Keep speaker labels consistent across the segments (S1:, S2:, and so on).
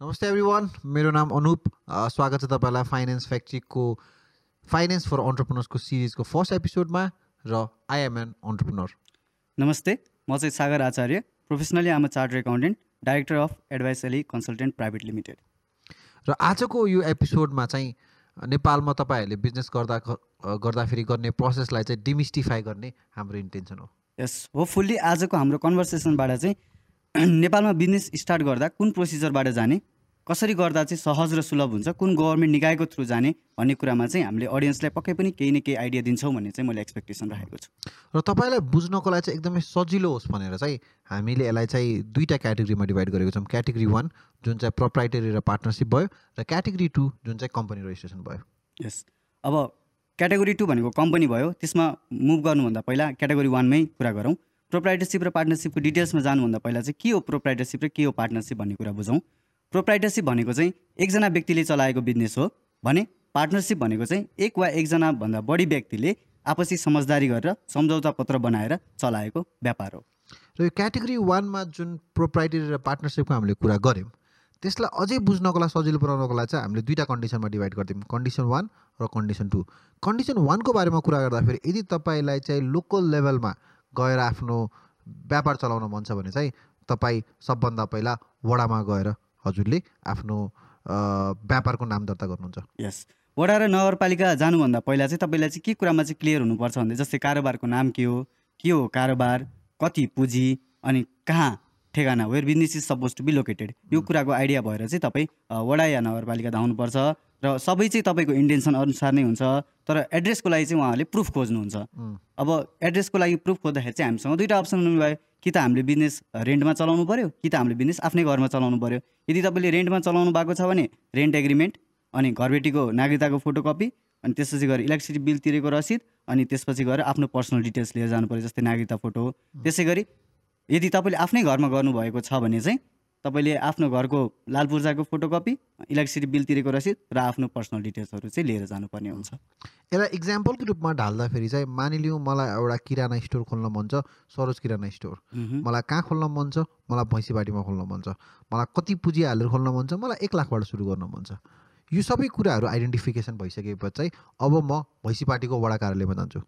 S1: नमस्ते every one मेरो नाम अनुप स्वागत छ तपाईँलाई फाइनेन्स फ्याक्ट्रीको फाइनेन्स फर अन्टरप्रिनर्सको सिरिजको फर्स्ट एपिसोडमा र आई एम एन अन्टरप्रिनर
S2: नमस्ते म चाहिँ Sagar Acharya professionally I'm charter accountant director of advisory consultant private limited.
S1: र आजको यो एपिसोडमा चाहिँ नेपालमा तपाईँहरूले बिजनेस गर्दा अ, गर्दाफेरि गर्ने प्रोसेसलाई चाहिँ डिमिस्टिफाई गर्ने हाम्रो इन्टेन्सन हो।
S2: यस होपफुल्ली आजको हाम्रो कन्भर्सेसनबाट चाहिँ नेपालमा बिजनेस स्टार्ट गर्दा कुन प्रोसिजरबाट जाने कसरी गर्दा चाहिँ सहज र सुलभ हुन्छ कुन गभर्मेन्ट निकायको थ्रु जाने भन्ने कुरामा चाहिँ हामीले अडियन्सलाई पक्कै पनि केही न केही आइडिया दिन्छौँ भन्ने चाहिँ मैले एक्सपेक्टेसन राखेको छु।
S1: र तपाईँलाई बुझ्नको लागि चाहिँ एकदमै सजिलो होस् भनेर चाहिँ हामीले यसलाई चाहिँ दुईवटा क्याटेगोरीमा डिभाइड गरेको छौँ। क्याटेगोरी वान जुन चाहिँ प्रोप्राइटरी र पार्टनरसिप भयो र क्याटेगोरी टू जुन चाहिँ कम्पनी रेजिस्ट्रेसन भयो।
S2: यस अब क्याटेगोरी टू भनेको कम्पनी भयो त्यसमा मुभ गर्नुभन्दा पहिला क्याटेगोरी वानमै कुरा गरौँ। प्रोप्राइटरसिप र पार्टनरसिपको डिटेल्समा जानुभन्दा पहिला चाहिँ के हो प्रोप्राइटरसिप र के हो पार्टनरसिप भन्ने कुरा बुझौँ। प्रोप्राइटरसिप भनेको चाहिँ एकजना व्यक्तिले चलाएको बिजनेस हो। भने पार्टनरसिप भनेको चाहिँ एक वा एकजनाभन्दा बढी व्यक्तिले आपसी समझदारी गरेर सम्झौता पत्र बनाएर चलाएको व्यापार हो।
S1: र यो क्याटेगोरी वानमा जुन प्रोप्राइटरी र पार्टनरसिपको हामीले कुरा गऱ्यौँ त्यसलाई अझै बुझ्नको लागि सजिलो बनाउनको लागि चाहिँ हामीले दुईवटा कन्डिसनमा डिभाइड गरिदियौँ कन्डिसन वान र कन्डिसन टू कन्डिसन वानको बारेमा कुरा गर्दाखेरि यदि तपाईँलाई चाहिँ लोकल लेभलमा गएर आफ्नो व्यापार चलाउन मन छ भने चाहिँ तपाईँ सबभन्दा पहिला वडामा गएर हजुरले आफ्नो व्यापारको नाम दर्ता गर्नुहुन्छ।
S2: यस। वडा र नगरपालिका जानुभन्दा पहिला चाहिँ तपाईँलाई चाहिँ के कुरामा चाहिँ क्लियर हुनुपर्छ भन्दा जस्तै कारोबारको नाम के हो? के हो कारोबार? कति पुँजी? अनि कहाँ ठेगाना where business is suppose to be located यो कुराको आइडिया भएर चाहिँ तपाईँ अ, वडा या नगरपालिका धाउनुपर्छ र सबै चाहिँ तपाईँको इन्टेन्सन अनुसार नै हुन्छ तर एड्रेसको लागि चाहिँ उहाँहरूले प्रुफ खोज्नुहुन्छ।
S1: उम्,
S2: अब एड्रेसको लागि प्रुफ खोज्दाखेरि चाहिँ हामीसँग दुईवटा अप्सन हुनुभयो। कि त हामीले बिजनेस रेन्टमा चलाउनु पऱ्यो कि त हामीले बिजनेस आफ्नै घरमा चलाउनु पऱ्यो यदि तपाईँले रेन्टमा चलाउनु भएको छ भने रेन्ट एग्रिमेन्ट अनि घरबेटीको नागरिकताको फोटोकपी अनि त्यसपछि गएर इलेक्ट्रिसिटी बिल तिरेको रसिद अनि त्यसपछि गएर आफ्नो पर्सनल डिटेल्स लिएर जानु पऱ्यो जस्तै नागरिकता फोटो त्यसै गरी यदि तपाईँले आफ्नै घरमा गर्नुभएको छ भने चाहिँ तपाईँले आफ्नो घरको लाल पूर्जाको फोटोकपी इलेक्ट्रिसिटी बिल तिरेको रसिद र आफ्नो पर्सनल डिटेल्सहरू चाहिँ लिएर जानुपर्ने हुन्छ।
S1: यसलाई इक्जाम्पलको रूपमा ढाल्दाखेरि चाहिँ मानिलिउँ मलाई एउटा किराना स्टोर खोल्न मन छ सरोज किराना स्टोर। मलाई कहाँ खोल्न मन छ? मलाई भैँसीबारीमा खोल्न मन छ। मलाई कति पुँजी हालेर खोल्न मन छ? मलाई एक लाखबाट सुरु गर्न मन छ। यो सबै कुराहरू आइडेन्टिफिकेसन भइसकेपछि चाहिँ अब म भैँसीपाटीको वडा कार्यालयमा जान्छु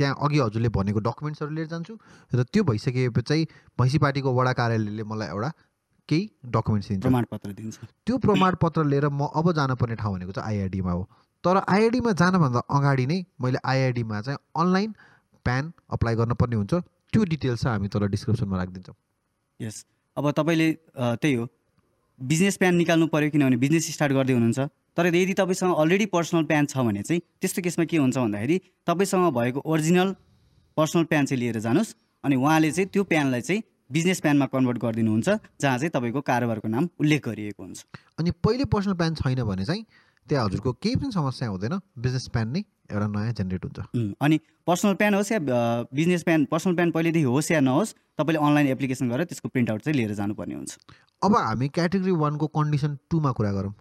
S1: त्यहाँ अघि हजुरले भनेको डकुमेन्ट्सहरू लिएर जान्छु। र त्यो भइसकेपछि चाहिँ भैँसीपाटीको वडा कार्यालयले मलाई एउटा केही डकुमेन्ट्स दिन्छ।
S2: प्रमाणपत्र दिन्छ।
S1: त्यो प्रमाणपत्र लिएर म अब जानुपर्ने ठाउँ भनेको चाहिँ आइआइडीमा हो। तर आइआइडीमा जानभन्दा अगाडि नै मैले आइआइडीमा चाहिँ अनलाइन प्यान अप्लाई गर्नुपर्ने हुन्छ। त्यो डिटेल्स चाहिँ हामी तल डिस्क्रिप्सनमा राखिदिन्छौँ।
S2: यस। अब तपाईँले त्यही हो। बिजनेस प्यान निकाल्नु पऱ्यो किनभने बिजनेस स्टार्ट गर्दै हुनुहुन्छ। तर यदि तपाईँसँग अलरेडी पर्सनल प्यान छ भने चाहिँ त्यस्तो केसमा के हुन्छ भन्दाखेरि तपाईँसँग भएको ओरिजिनल पर्सनल प्यान चाहिँ लिएर जानुहोस् अनि उहाँले चाहिँ त्यो प्यानलाई चाहिँ बिजनेस प्यानमा कन्भर्ट गरिदिनुहुन्छ जहाँ चाहिँ तपाईँको कारोबारको नाम उल्लेख गरिएको हुन्छ।
S1: अनि पहिले पर्सनल प्यान छैन भने चाहिँ त्यहाँ हजुरको केही पनि समस्या हुँदैन बिजनेस प्यान नै एउटा नयाँ जेनेरेट हुन्छ।
S2: अनि पर्सनल प्यान होस् या बिजनेस प्यान पर्सनल प्यान पहिलेदेखि होस् या नहोस् तपाईँले अनलाइन एप्लिकेसन गरेर त्यसको प्रिन्ट आउट चाहिँ लिएर जानुपर्ने हुन्छ।
S1: अब हामी क्याटेगोरी वानको कन्डिसन टूमा कुरा गरौँ।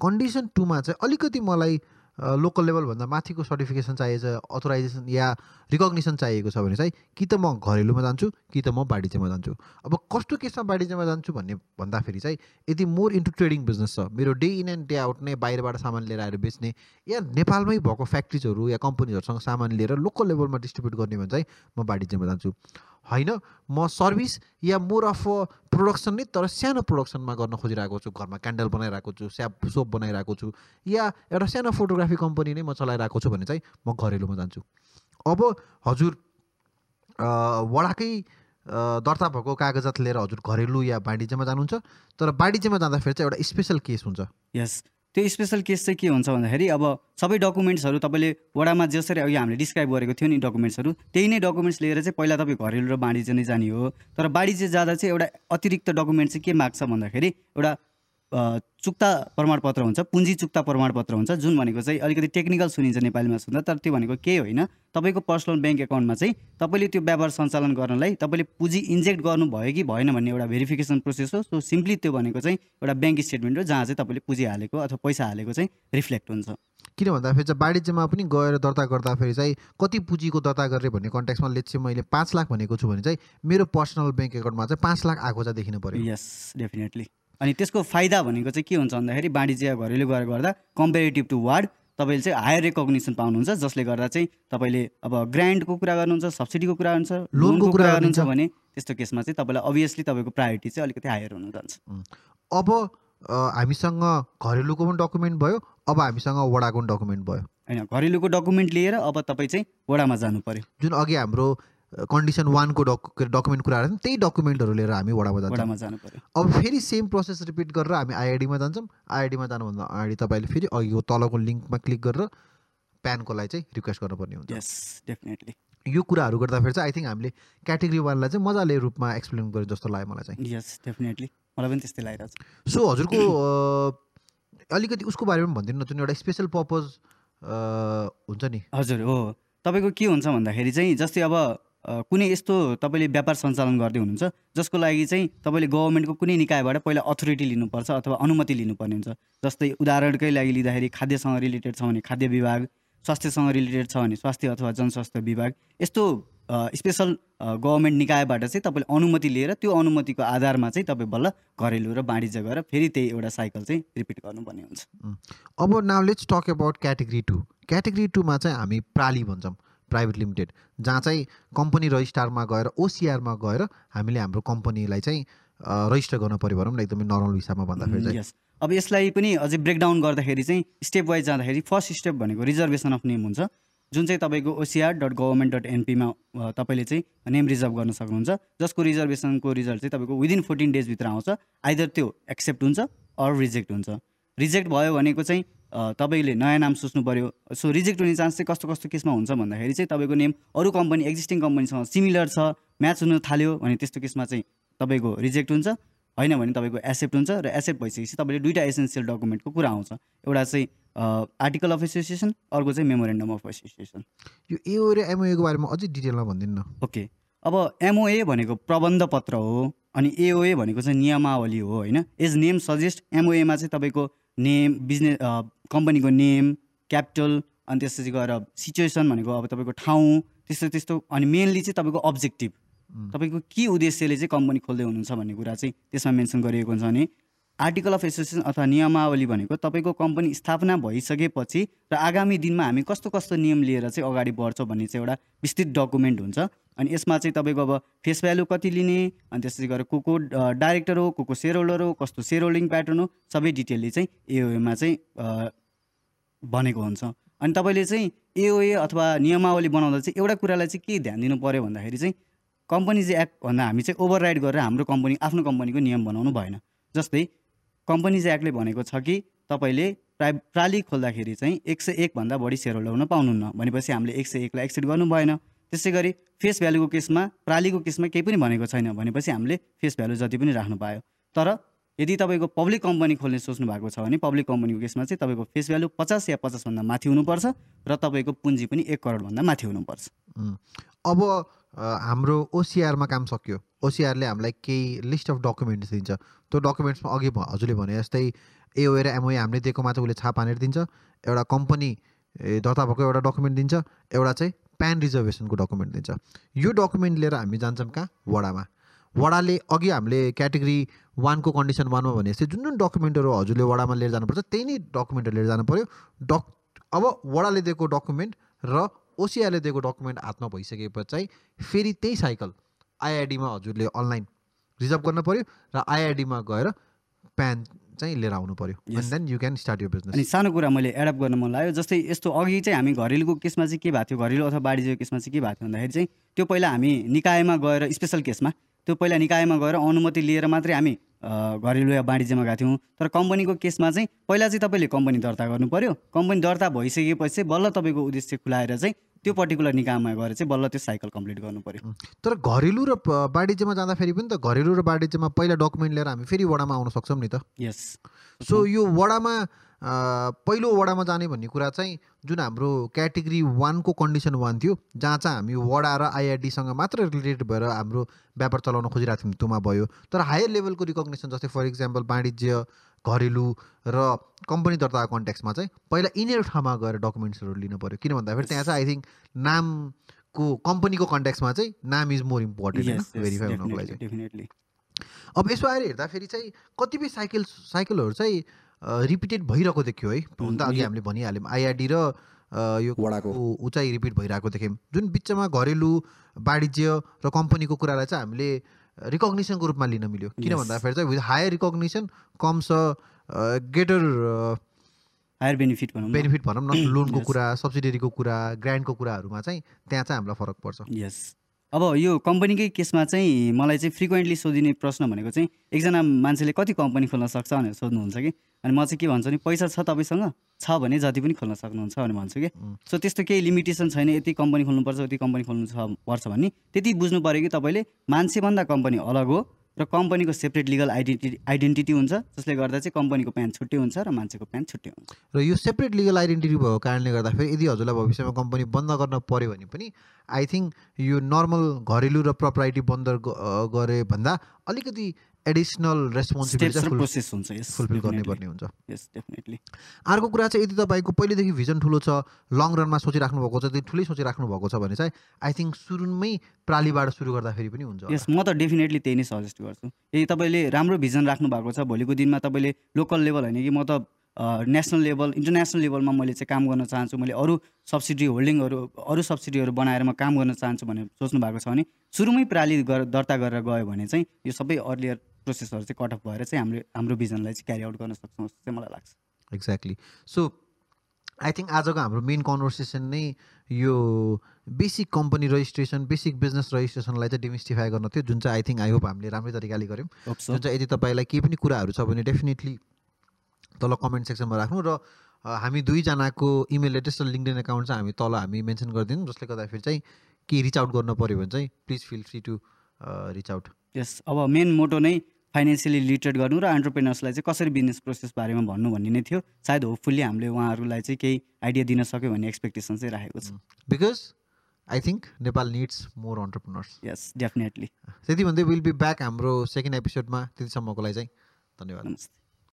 S1: कन्डिसन टूमा चाहिँ अलिकति मलाई लोकल लेभलभन्दा माथिको सर्टिफिकेसन चाहिएको छ अथोराइजेसन या रिकग्निसन चाहिएको छ भने चाहिँ कि त म घरेलुमा जान्छु कि त म वाणिज्यमा जान्छु। अब कस्तो केसमा वाणिज्यमा जान्छु भन्ने भन्दाखेरि चाहिँ यदि मोर इन्टु ट्रेडिङ बिजनेस छ मेरो day in and day out नै बाहिरबाट सामान लिएर आएर बेच्ने या नेपालमै भएको फ्याक्ट्रिजहरू या कम्पनीहरूसँग सामान लिएर लोकल लेभलमा डिस्ट्रिब्युट गर्ने भने चाहिँ म वाणिज्यमा जान्छु। होइन? म सर्भिस या मोर अफ प्रोडक्सन नै तर सानो प्रोडक्सनमा गर्न खोजिरहेको छु घरमा क्यान्डल बनाइरहेको छु स्याप सोप बनाइरहेको छु या एउटा सानो फोटोग्राफी कम्पनी नै म चलाइरहेको छु भने चाहिँ म घरेलुमा जान्छु। अब हजुर वडाकै दर्ता भएको कागजात लिएर हजुर घरेलु या वाणिज्यमा जानुहुन्छ तर वाणिज्यमा जाँदाखेरि चाहिँ एउटा स्पेसल केस हुन्छ।
S2: यस। त्यो स्पेसल केस चाहिँ के हुन्छ भन्दाखेरि अब सबै डकुमेन्ट्सहरू तपाईँले वडामा जसरी अघि हामीले डिस्क्राइब गरेको थियो नि डकुमेन्ट्सहरू त्यही नै डकुमेन्ट्स लिएर चाहिँ पहिला तपाईँ घरेलु र वाणिज्य नै जाने हो। तर वाणिज्य जाँदा चाहिँ एउटा अतिरिक्त डकुमेन्ट चाहिँ के माग्छ भन्दाखेरि एउटा चुक्ता प्रमाणपत्र हुन्छ पुँजी चुक्ता प्रमाणपत्र हुन्छ जुन भनेको चाहिँ अलिकति टेक्निकल सुनिन्छ नेपालीमा सुन्दा तर त्यो भनेको केही होइन। तपाईँको पर्सनल ब्याङ्क एकाउन्टमा चाहिँ तपाईँले त्यो व्यापार सञ्चालन गर्नलाई तपाईँले पुँजी इन्जेक्ट गर्नुभयो कि भएन भन्ने एउटा भेरिफिकेसन प्रोसेस हो। सो सिम्पली त्यो भनेको चाहिँ एउटा ब्याङ्क स्टेटमेन्ट हो जहाँ चाहिँ तपाईँले पुँजी हालेको अथवा पैसा हालेको चाहिँ रिफ्लेक्ट हुन्छ।
S1: किन भन्दाखेरि चाहिँ वाणिज्यमा पनि गएर दर्ता गर्दाखेरि चाहिँ कति पुँजीको दर्ता गरेँ भन्ने कन्ट्याक्समा लेट चाहिँ मैले पाँच लाख भनेको छु भने चाहिँ मेरो पर्सनल ब्याङ्क एकाउन्टमा चाहिँ पाँच लाख आएको चाहिँ देखिन पऱ्यो
S2: यस डेफिनेटली अनि त्यसको फाइदा भनेको चाहिँ के हुन्छ भन्दाखेरि वाणिज्य घरेलु गरेर गर्दा कम्पेरिटिभ टु वार्ड तपाईँले चाहिँ हायर रेकग्निसन पाउनुहुन्छ जसले गर्दा चाहिँ तपाईँले अब ग्रान्टको कुरा गर्नुहुन्छ सब्सिडीको कुरा गर्नुहुन्छ लोनको
S1: कुरा
S2: गर्नुहुन्छ। भने त्यस्तो केसमा चाहिँ तपाईँलाई अभियसली तपाईँको प्रायोरिटी चाहिँ अलिकति हायर हुन जान्छ।
S1: अब हामीसँग घरेलुको पनि डकुमेन्ट भयो अब हामीसँग वडाको पनि डकुमेन्ट भयो।
S2: होइन घरेलुको डकुमेन्ट लिएर अब तपाईँ चाहिँ वडामा जानु पर्यो।
S1: जुन अघि हाम्रो कन्डिसन वानको डकु डकुमेन्ट कुराहरू छन् त्यही डकुमेन्टहरू लिएर हामी वडामा जान्छौँ।
S2: वडामा जानु पर्यो
S1: अब फेरि सेम प्रोसेस रिपिट गरेर हामी आइआइडीमा जान्छौँ। आइआइडीमा जानुभन्दा अगाडि तपाईँले फेरि अघिको तलको लिङ्कमा क्लिक गरेर प्यानको लागि चाहिँ रिक्वेस्ट गर्नुपर्ने हुन्छ।
S2: यस डेफिनेटली
S1: यो कुराहरू गर्दाखेरि चाहिँ आई थिङ्क हामीले क्याटेगोरी वानलाई चाहिँ मजाले रूपमा एक्सप्लेन गर्यो जस्तो लाग्यो मलाई चाहिँ।
S2: यस डेफिनेटली मलाई पनि त्यस्तै लागिरहेको छ।
S1: सो हजुरको अलिकति उसको बारेमा पनि भनिदिनु न जुन एउटा स्पेसल पर्पज हुन्छ नि।
S2: हजुर हो। तपाईँको के हुन्छ भन्दाखेरि चाहिँ जस्तै अब कुनै यस्तो तपाईँले व्यापार सञ्चालन गर्दै हुनुहुन्छ जसको लागि चाहिँ तपाईँले गभर्मेन्टको कुनै निकायबाट पहिला अथोरिटी लिनुपर्छ अथवा अनुमति लिनुपर्ने हुन्छ? जस्तै उदाहरणकै लागि लिँदाखेरि खाद्यसँग रिलेटेड छ भने खाद्य विभाग स्वास्थ्यसँग रिलेटेड छ भने स्वास्थ्य अथवा जनस्वास्थ्य विभाग यस्तो स्पेसल गभर्मेन्ट निकायबाट चाहिँ तपाईँले अनुमति लिएर त्यो अनुमतिको आधारमा चाहिँ तपाईँ बल्ल घरेलु र वाणिज्य गरेर फेरि त्यही एउटा साइकल चाहिँ रिपिट गर्नुपर्ने हुन्छ।
S1: अब now let's talk about category two. Category टूमा चाहिँ हामी प्राली भन्छौँ। Private limited. जहाँ चाहिँ कम्पनी रजिस्ट्रारमा गएर ओसिआरमा गएर हामीले हाम्रो कम्पनीलाई चाहिँ रजिस्टर गर्नु पऱ्यो भनौँ न एकदमै नर्मल हिसाबमा भन्दाखेरि
S2: अब यसलाई पनि अझै ब्रेकडाउन गर्दाखेरि चाहिँ स्टेप वाइज जाँदाखेरि फर्स्ट स्टेप भनेको रिजर्भेसन अफ नेम हुन्छ। जुन चाहिँ तपाईँको ओसिआर डट गभर्मेन्ट डट एनपीमा तपाईँले चाहिँ नेम रिजर्भ गर्न सक्नुहुन्छ। जसको रिजर्भेसनको रिजल्ट चाहिँ तपाईँको विदिन फोर्टिन डेजभित्र आउँछ। आइदर त्यो एक्सेप्ट हुन्छ अर रिजेक्ट हुन्छ। रिजेक्ट भयो भनेको चाहिँ तपाईँले नयाँ नाम सोच्नु पऱ्यो सो रिजेक्ट हुने चान्स चाहिँ कस्तो कस्तो केसमा हुन्छ भन्दाखेरि चाहिँ तपाईँको नेम अरू कम्पनी एक्जिस्टिङ कम्पनीसँग सिमिलर छ म्याच हुन थाल्यो भने त्यस्तो केसमा चाहिँ तपाईँको रिजेक्ट हुन्छ। होइन भने तपाईँको एसेप्ट हुन्छ र एसेप्ट भइसकेपछि तपाईँले दुईवटा एसेन्सियल डकुमेन्टको कुरा आउँछ। एउटा चाहिँ आर्टिकल अफ एसोसिएसन अर्को चाहिँ मेमोरेन्डम अफ एसोसिएसन।
S1: यो एओ र एमओएको बारेमा अझै डिटेलमा भनिदिनु न।
S2: ओके। अब एमओए भनेको प्रबन्ध पत्र हो अनि एओए भनेको चाहिँ नियमावली हो होइन? एज नेम सजेस्ट एमओएमा चाहिँ तपाईँको नेम बिजनेस कम्पनीको नेम क्यापिटल अनि त्यसपछि गएर सिचुएसन भनेको अब तपाईँको ठाउँ त्यस्तो त्यस्तो अनि मेनली चाहिँ तपाईँको अब्जेक्टिभ. तपाईँको के उद्देश्यले चाहिँ कम्पनी खोल्दै हुनुहुन्छ भन्ने कुरा चाहिँ त्यसमा मेन्सन गरिएको हुन्छ भने आर्टिकल अफ एसोसिएसन अथवा नियमावली भनेको तपाईँको कम्पनी स्थापना भइसकेपछि र आगामी दिनमा हामी कस्तो कस्तो नियम लिएर चाहिँ अगाडि बढ्छौँ भन्ने चाहिँ एउटा विस्तृत डकुमेन्ट हुन्छ अनि यसमा चाहिँ तपाईँको अब फेस भ्यालु कति लिने अनि त्यसै गरेर को को डाइरेक्टर हो को को सेयर होल्डर हो कस्तो सेयर होल्डिङ प्याटर्न हो सबै डिटेलले चाहिँ एओएमा चाहिँ भनेको हुन्छ। अनि तपाईँले चाहिँ एओए अथवा नियमावली बनाउँदा चाहिँ एउटा कुरालाई चाहिँ के ध्यान दिनु पऱ्यो भन्दाखेरि चाहिँ कम्पनिज एक्ट भन्दा हामी चाहिँ ओभरराइड गरेर हाम्रो कम्पनी आफ्नो कम्पनीको नियम बनाउनु भएन। जस्तै कम्पनिज एक्टले भनेको छ कि तपाईँले प्राइ प्राली खोल्दाखेरि चाहिँ एक सय एकभन्दा बढी सेयर होल्डर हुन पाउनुहुन्न भनेपछि हामीले एक सय एकलाई एक्सेप्ट गर्नु भएन। त्यसै गरी फेस भ्यालुको केसमा प्रालीको केसमा केही पनि भनेको छैन भनेपछि हामीले फेस भ्यालु जति पनि राख्नु पायो। तर यदि तपाईँको पब्लिक कम्पनी खोल्ने सोच्नु भएको छ भने पब्लिक कम्पनीको केसमा चाहिँ तपाईँको फेस भ्यालु पचास या पचासभन्दा माथि हुनुपर्छ र तपाईँको पुँजी पनि एक करोडभन्दा माथि हुनुपर्छ.
S1: अब हाम्रो ओसिआरमा काम सक्यो। ओसिआरले हामीलाई केही लिस्ट अफ डकुमेन्ट्स दिन्छ। त्यो डकुमेन्ट्समा अघि हजुरले भने जस्तै एओए र एमओए हामीले दिएकोमा चाहिँ उसले छाप हानेर दिन्छ। एउटा कम्पनी दर्ता भएको एउटा डकुमेन्ट दिन्छ। एउटा चाहिँ प्यान रिजर्भेसनको डकुमेन्ट दिन्छ। यो डकुमेन्ट लिएर हामी जान्छौँ कहाँ? वडामा। वडाले अघि हामीले क्याटेगोरी वानको कन्डिसन वानमा भने जस्तै जुन जुन डकुमेन्टहरू हजुरले वडामा लिएर जानुपर्छ त्यही नै डकुमेन्टहरू लिएर जानु पऱ्यो डक अब वडाले दिएको डकुमेन्ट र ओसिआरले दिएको डकुमेन्ट हातमा भइसकेपछि चाहिँ फेरि त्यही साइकल आइआइडीमा हजुरले अनलाइन रिजर्भ गर्नु पऱ्यो र आइआइडीमा गएर प्यान चाहिँ लिएर आउनु. And then you can start यो
S2: अनि
S1: बिजनेस
S2: सानो कुरा मैले एडप्ट गर्न मन लाग्यो जस्तै यस्तो अघि चाहिँ हामी घरेलुको केसमा चाहिँ के भएको थियो घरेलु अथवा वाणिज्यको केसमा चाहिँ के भएको थियो भन्दाखेरि चाहिँ त्यो पहिला हामी निकायमा गएर स्पेसल केसमा त्यो पहिला निकायमा गएर अनुमति लिएर मात्रै हामी घरेलु या वाणिज्यमा गएको थियौँ। तर कम्पनीको केसमा चाहिँ पहिला चाहिँ तपाईँले कम्पनी दर्ता गर्नु पऱ्यो कम्पनी दर्ता भइसकेपछि चाहिँ बल्ल तपाईँको उद्देश्य खुलाएर चाहिँ त्यो पर्टिकुलर निकायमा गएर चाहिँ बल्ल त्यो साइकल कम्प्लिट गर्नु पऱ्यो
S1: तर घरेलु र वाणिज्यमा जाँदाखेरि पनि त घरेलु र वाणिज्यमा पहिला डकुमेन्ट लिएर हामी फेरि वडामा आउन सक्छौँ नि त।
S2: यस
S1: सो यो वडामा पहिलो वडामा जाने भन्ने कुरा चाहिँ जुन हाम्रो क्याटेगोरी वानको कन्डिसन वान थियो जहाँ चाहिँ हामी वडा र आइआरडीसँग मात्र रिलेटेड भएर हाम्रो व्यापार चलाउन खोजिरहेको थियौँ त्योमा भयो। तर हायर लेभलको रिकग्नेसन जस्तै फर इक्जाम्पल वाणिज्य घरेलु र कम्पनी दर्ताको कन्ट्याक्समा चाहिँ पहिला यिनीहरू ठाउँमा गएर डकुमेन्ट्सहरू लिनु पऱ्यो। किन भन्दाखेरि त्यहाँ चाहिँ आई थिङ्क नामको कम्पनीको कन्ट्याक्समा चाहिँ नाम इज मोर इम्पोर्टेन्ट होइन भेरिफाई हुनको लागि चाहिँ। अब यसो आएर हेर्दाखेरि चाहिँ कतिपय साइकल साइकलहरू चाहिँ रिपिटेड भइरहेको देख्यो है? हुन त अघि हामीले भनिहाल्यौँ। आइआरडी र यो
S3: वडाको।
S1: उचाइ रिपिट भइरहेको देख्यौँ। जुन बिचमा घरेलु वाणिज्य र कम्पनीको कुरालाई चाहिँ हामीले रिकग्निसनको रूपमा लिन मिल्यो। किन. भन्दाखेरि चाहिँ with higher recognition comes greater
S2: higher benefit भनौँ
S1: बेनिफिट भनौँ न। लोनको
S2: Yes.
S1: कुरा सब्सिडीको कुरा ग्रान्टको कुराहरूमा चाहिँ त्यहाँ चाहिँ हामीलाई फरक पर्छ।
S2: यस अब यो कम्पनीकै केसमा चाहिँ मलाई चाहिँ फ्रिक्वेन्टली सोधिने प्रश्न भनेको चाहिँ एकजना मान्छेले कति कम्पनी खोल्न सक्छ भनेर सोध्नुहुन्छ कि? अनि म चाहिँ के भन्छु नि पैसा छ तपाईँसँग? छ भने जति पनि खोल्न सक्नुहुन्छ भनेर भन्छु कि. सो त्यस्तो केही लिमिटेसन छैन यति कम्पनी खोल्नुपर्छ यति कम्पनी खोल्नु छ पर्छ भन्ने। त्यति बुझ्नु पऱ्यो कि तपाईँले मान्छेभन्दा कम्पनी अलग हो। र कम्पनीको सेपरेट लिगल आइडेन्टिटी आइडेन्टिटी हुन्छ जसले गर्दा चाहिँ कम्पनीको प्यान छुट्टै हुन्छ र मान्छेको प्यान छुट्टै हुन्छ।
S1: र यो सेपरेट लिगल आइडेन्टिटी भएको कारणले गर्दाखेरि यदि हजुरलाई भविष्यमा कम्पनी बन्द गर्न पर्यो भने पनि आई थिङ्क यो नर्मल घरेलु र प्रपराइटी बन्द गरे भन्दा अलिकति एडिसनल रेस्पोन्सिबिलिटी
S2: प्रोसेस हुन्छ
S1: फुलफिल गर्नुपर्ने अर्को कुरा चाहिँ यदि तपाईँको पहिलेदेखि भिजन ठुलो छ लङ रनमा सोचिराख्नु भएको छ त्यति ठुलै सोचिराख्नु भएको छ भने चाहिँ आई थिङ्क सुरुमै प्रालीबाट सुरु गर्दाखेरि पनि हुन्छ।
S2: यस म त डेफिनेटली त्यही नै सजेस्ट गर्छु। यदि तपाईँले राम्रो भिजन राख्नु भएको छ भोलिको दिनमा तपाईँले लोकल लेभल होइन कि म त नेसनल लेभल इन्टरनेसनल लेभलमा मैले चाहिँ काम गर्न चाहन्छु मैले अरू सब्सिडी होल्डिङहरू अरू सब्सिडीहरू बनाएर म काम गर्न चाहन्छु भनेर सोच्नु भएको छ भने सुरुमै प्राली गर दर्ता गरेर गयो भने चाहिँ यो सबै अर्लियर प्रोसेसहरू चाहिँ कटअफ भएर चाहिँ हामीले हाम्रो भिजनलाई चाहिँ क्यारी आउट गर्न सक्छौँ जस्तो चाहिँ मलाई लाग्छ।
S1: एक्ज्याक्टली सो आई थिङ्क आजको हाम्रो मेन कन्भर्सेसन नै यो basic company registration basic business रजिस्ट्रेसनलाई चाहिँ डिमिस्टिफाई गर्न थियो जुन चाहिँ आई थिङ्क आई होप हामीले राम्रै तरिकाले गऱ्यौँ। जुन चाहिँ यदि तपाईँलाई केही पनि कुराहरू छ भने डेफिनेटली तल कमेन्ट सेक्सनमा राख्नु र हामी दुईजनाको इमेल एड्रेस र लिङ्कडिन एकाउन्ट चाहिँ हामी तल हामी मेन्सन गरिदिउँ जसले गर्दाखेरि चाहिँ केही रिच आउट गर्नु पऱ्यो भने चाहिँ please feel free to reach out
S2: yes अब मेन मोटो नै फाइनेन्सियली लिटरेट गर्नु र एन्टरप्रेनर्सलाई चाहिँ कसरी बिजनेस प्रोसेस बारेमा भन्नु भन्ने नै थियो। सायद होपफुल्ली हामीले उहाँहरूलाई चाहिँ केही आइडिया दिन सक्यो भन्ने एक्सपेक्टेसन चाहिँ राखेको छ।
S1: Because I think Nepal needs more entrepreneurs
S2: yes definitely
S1: त्यति भन्दै विल बी ब्याक हाम्रो सेकेन्ड एपिसोडमा त्यतिसम्मको लागि चाहिँ धन्यवाद।
S2: नमस्ते।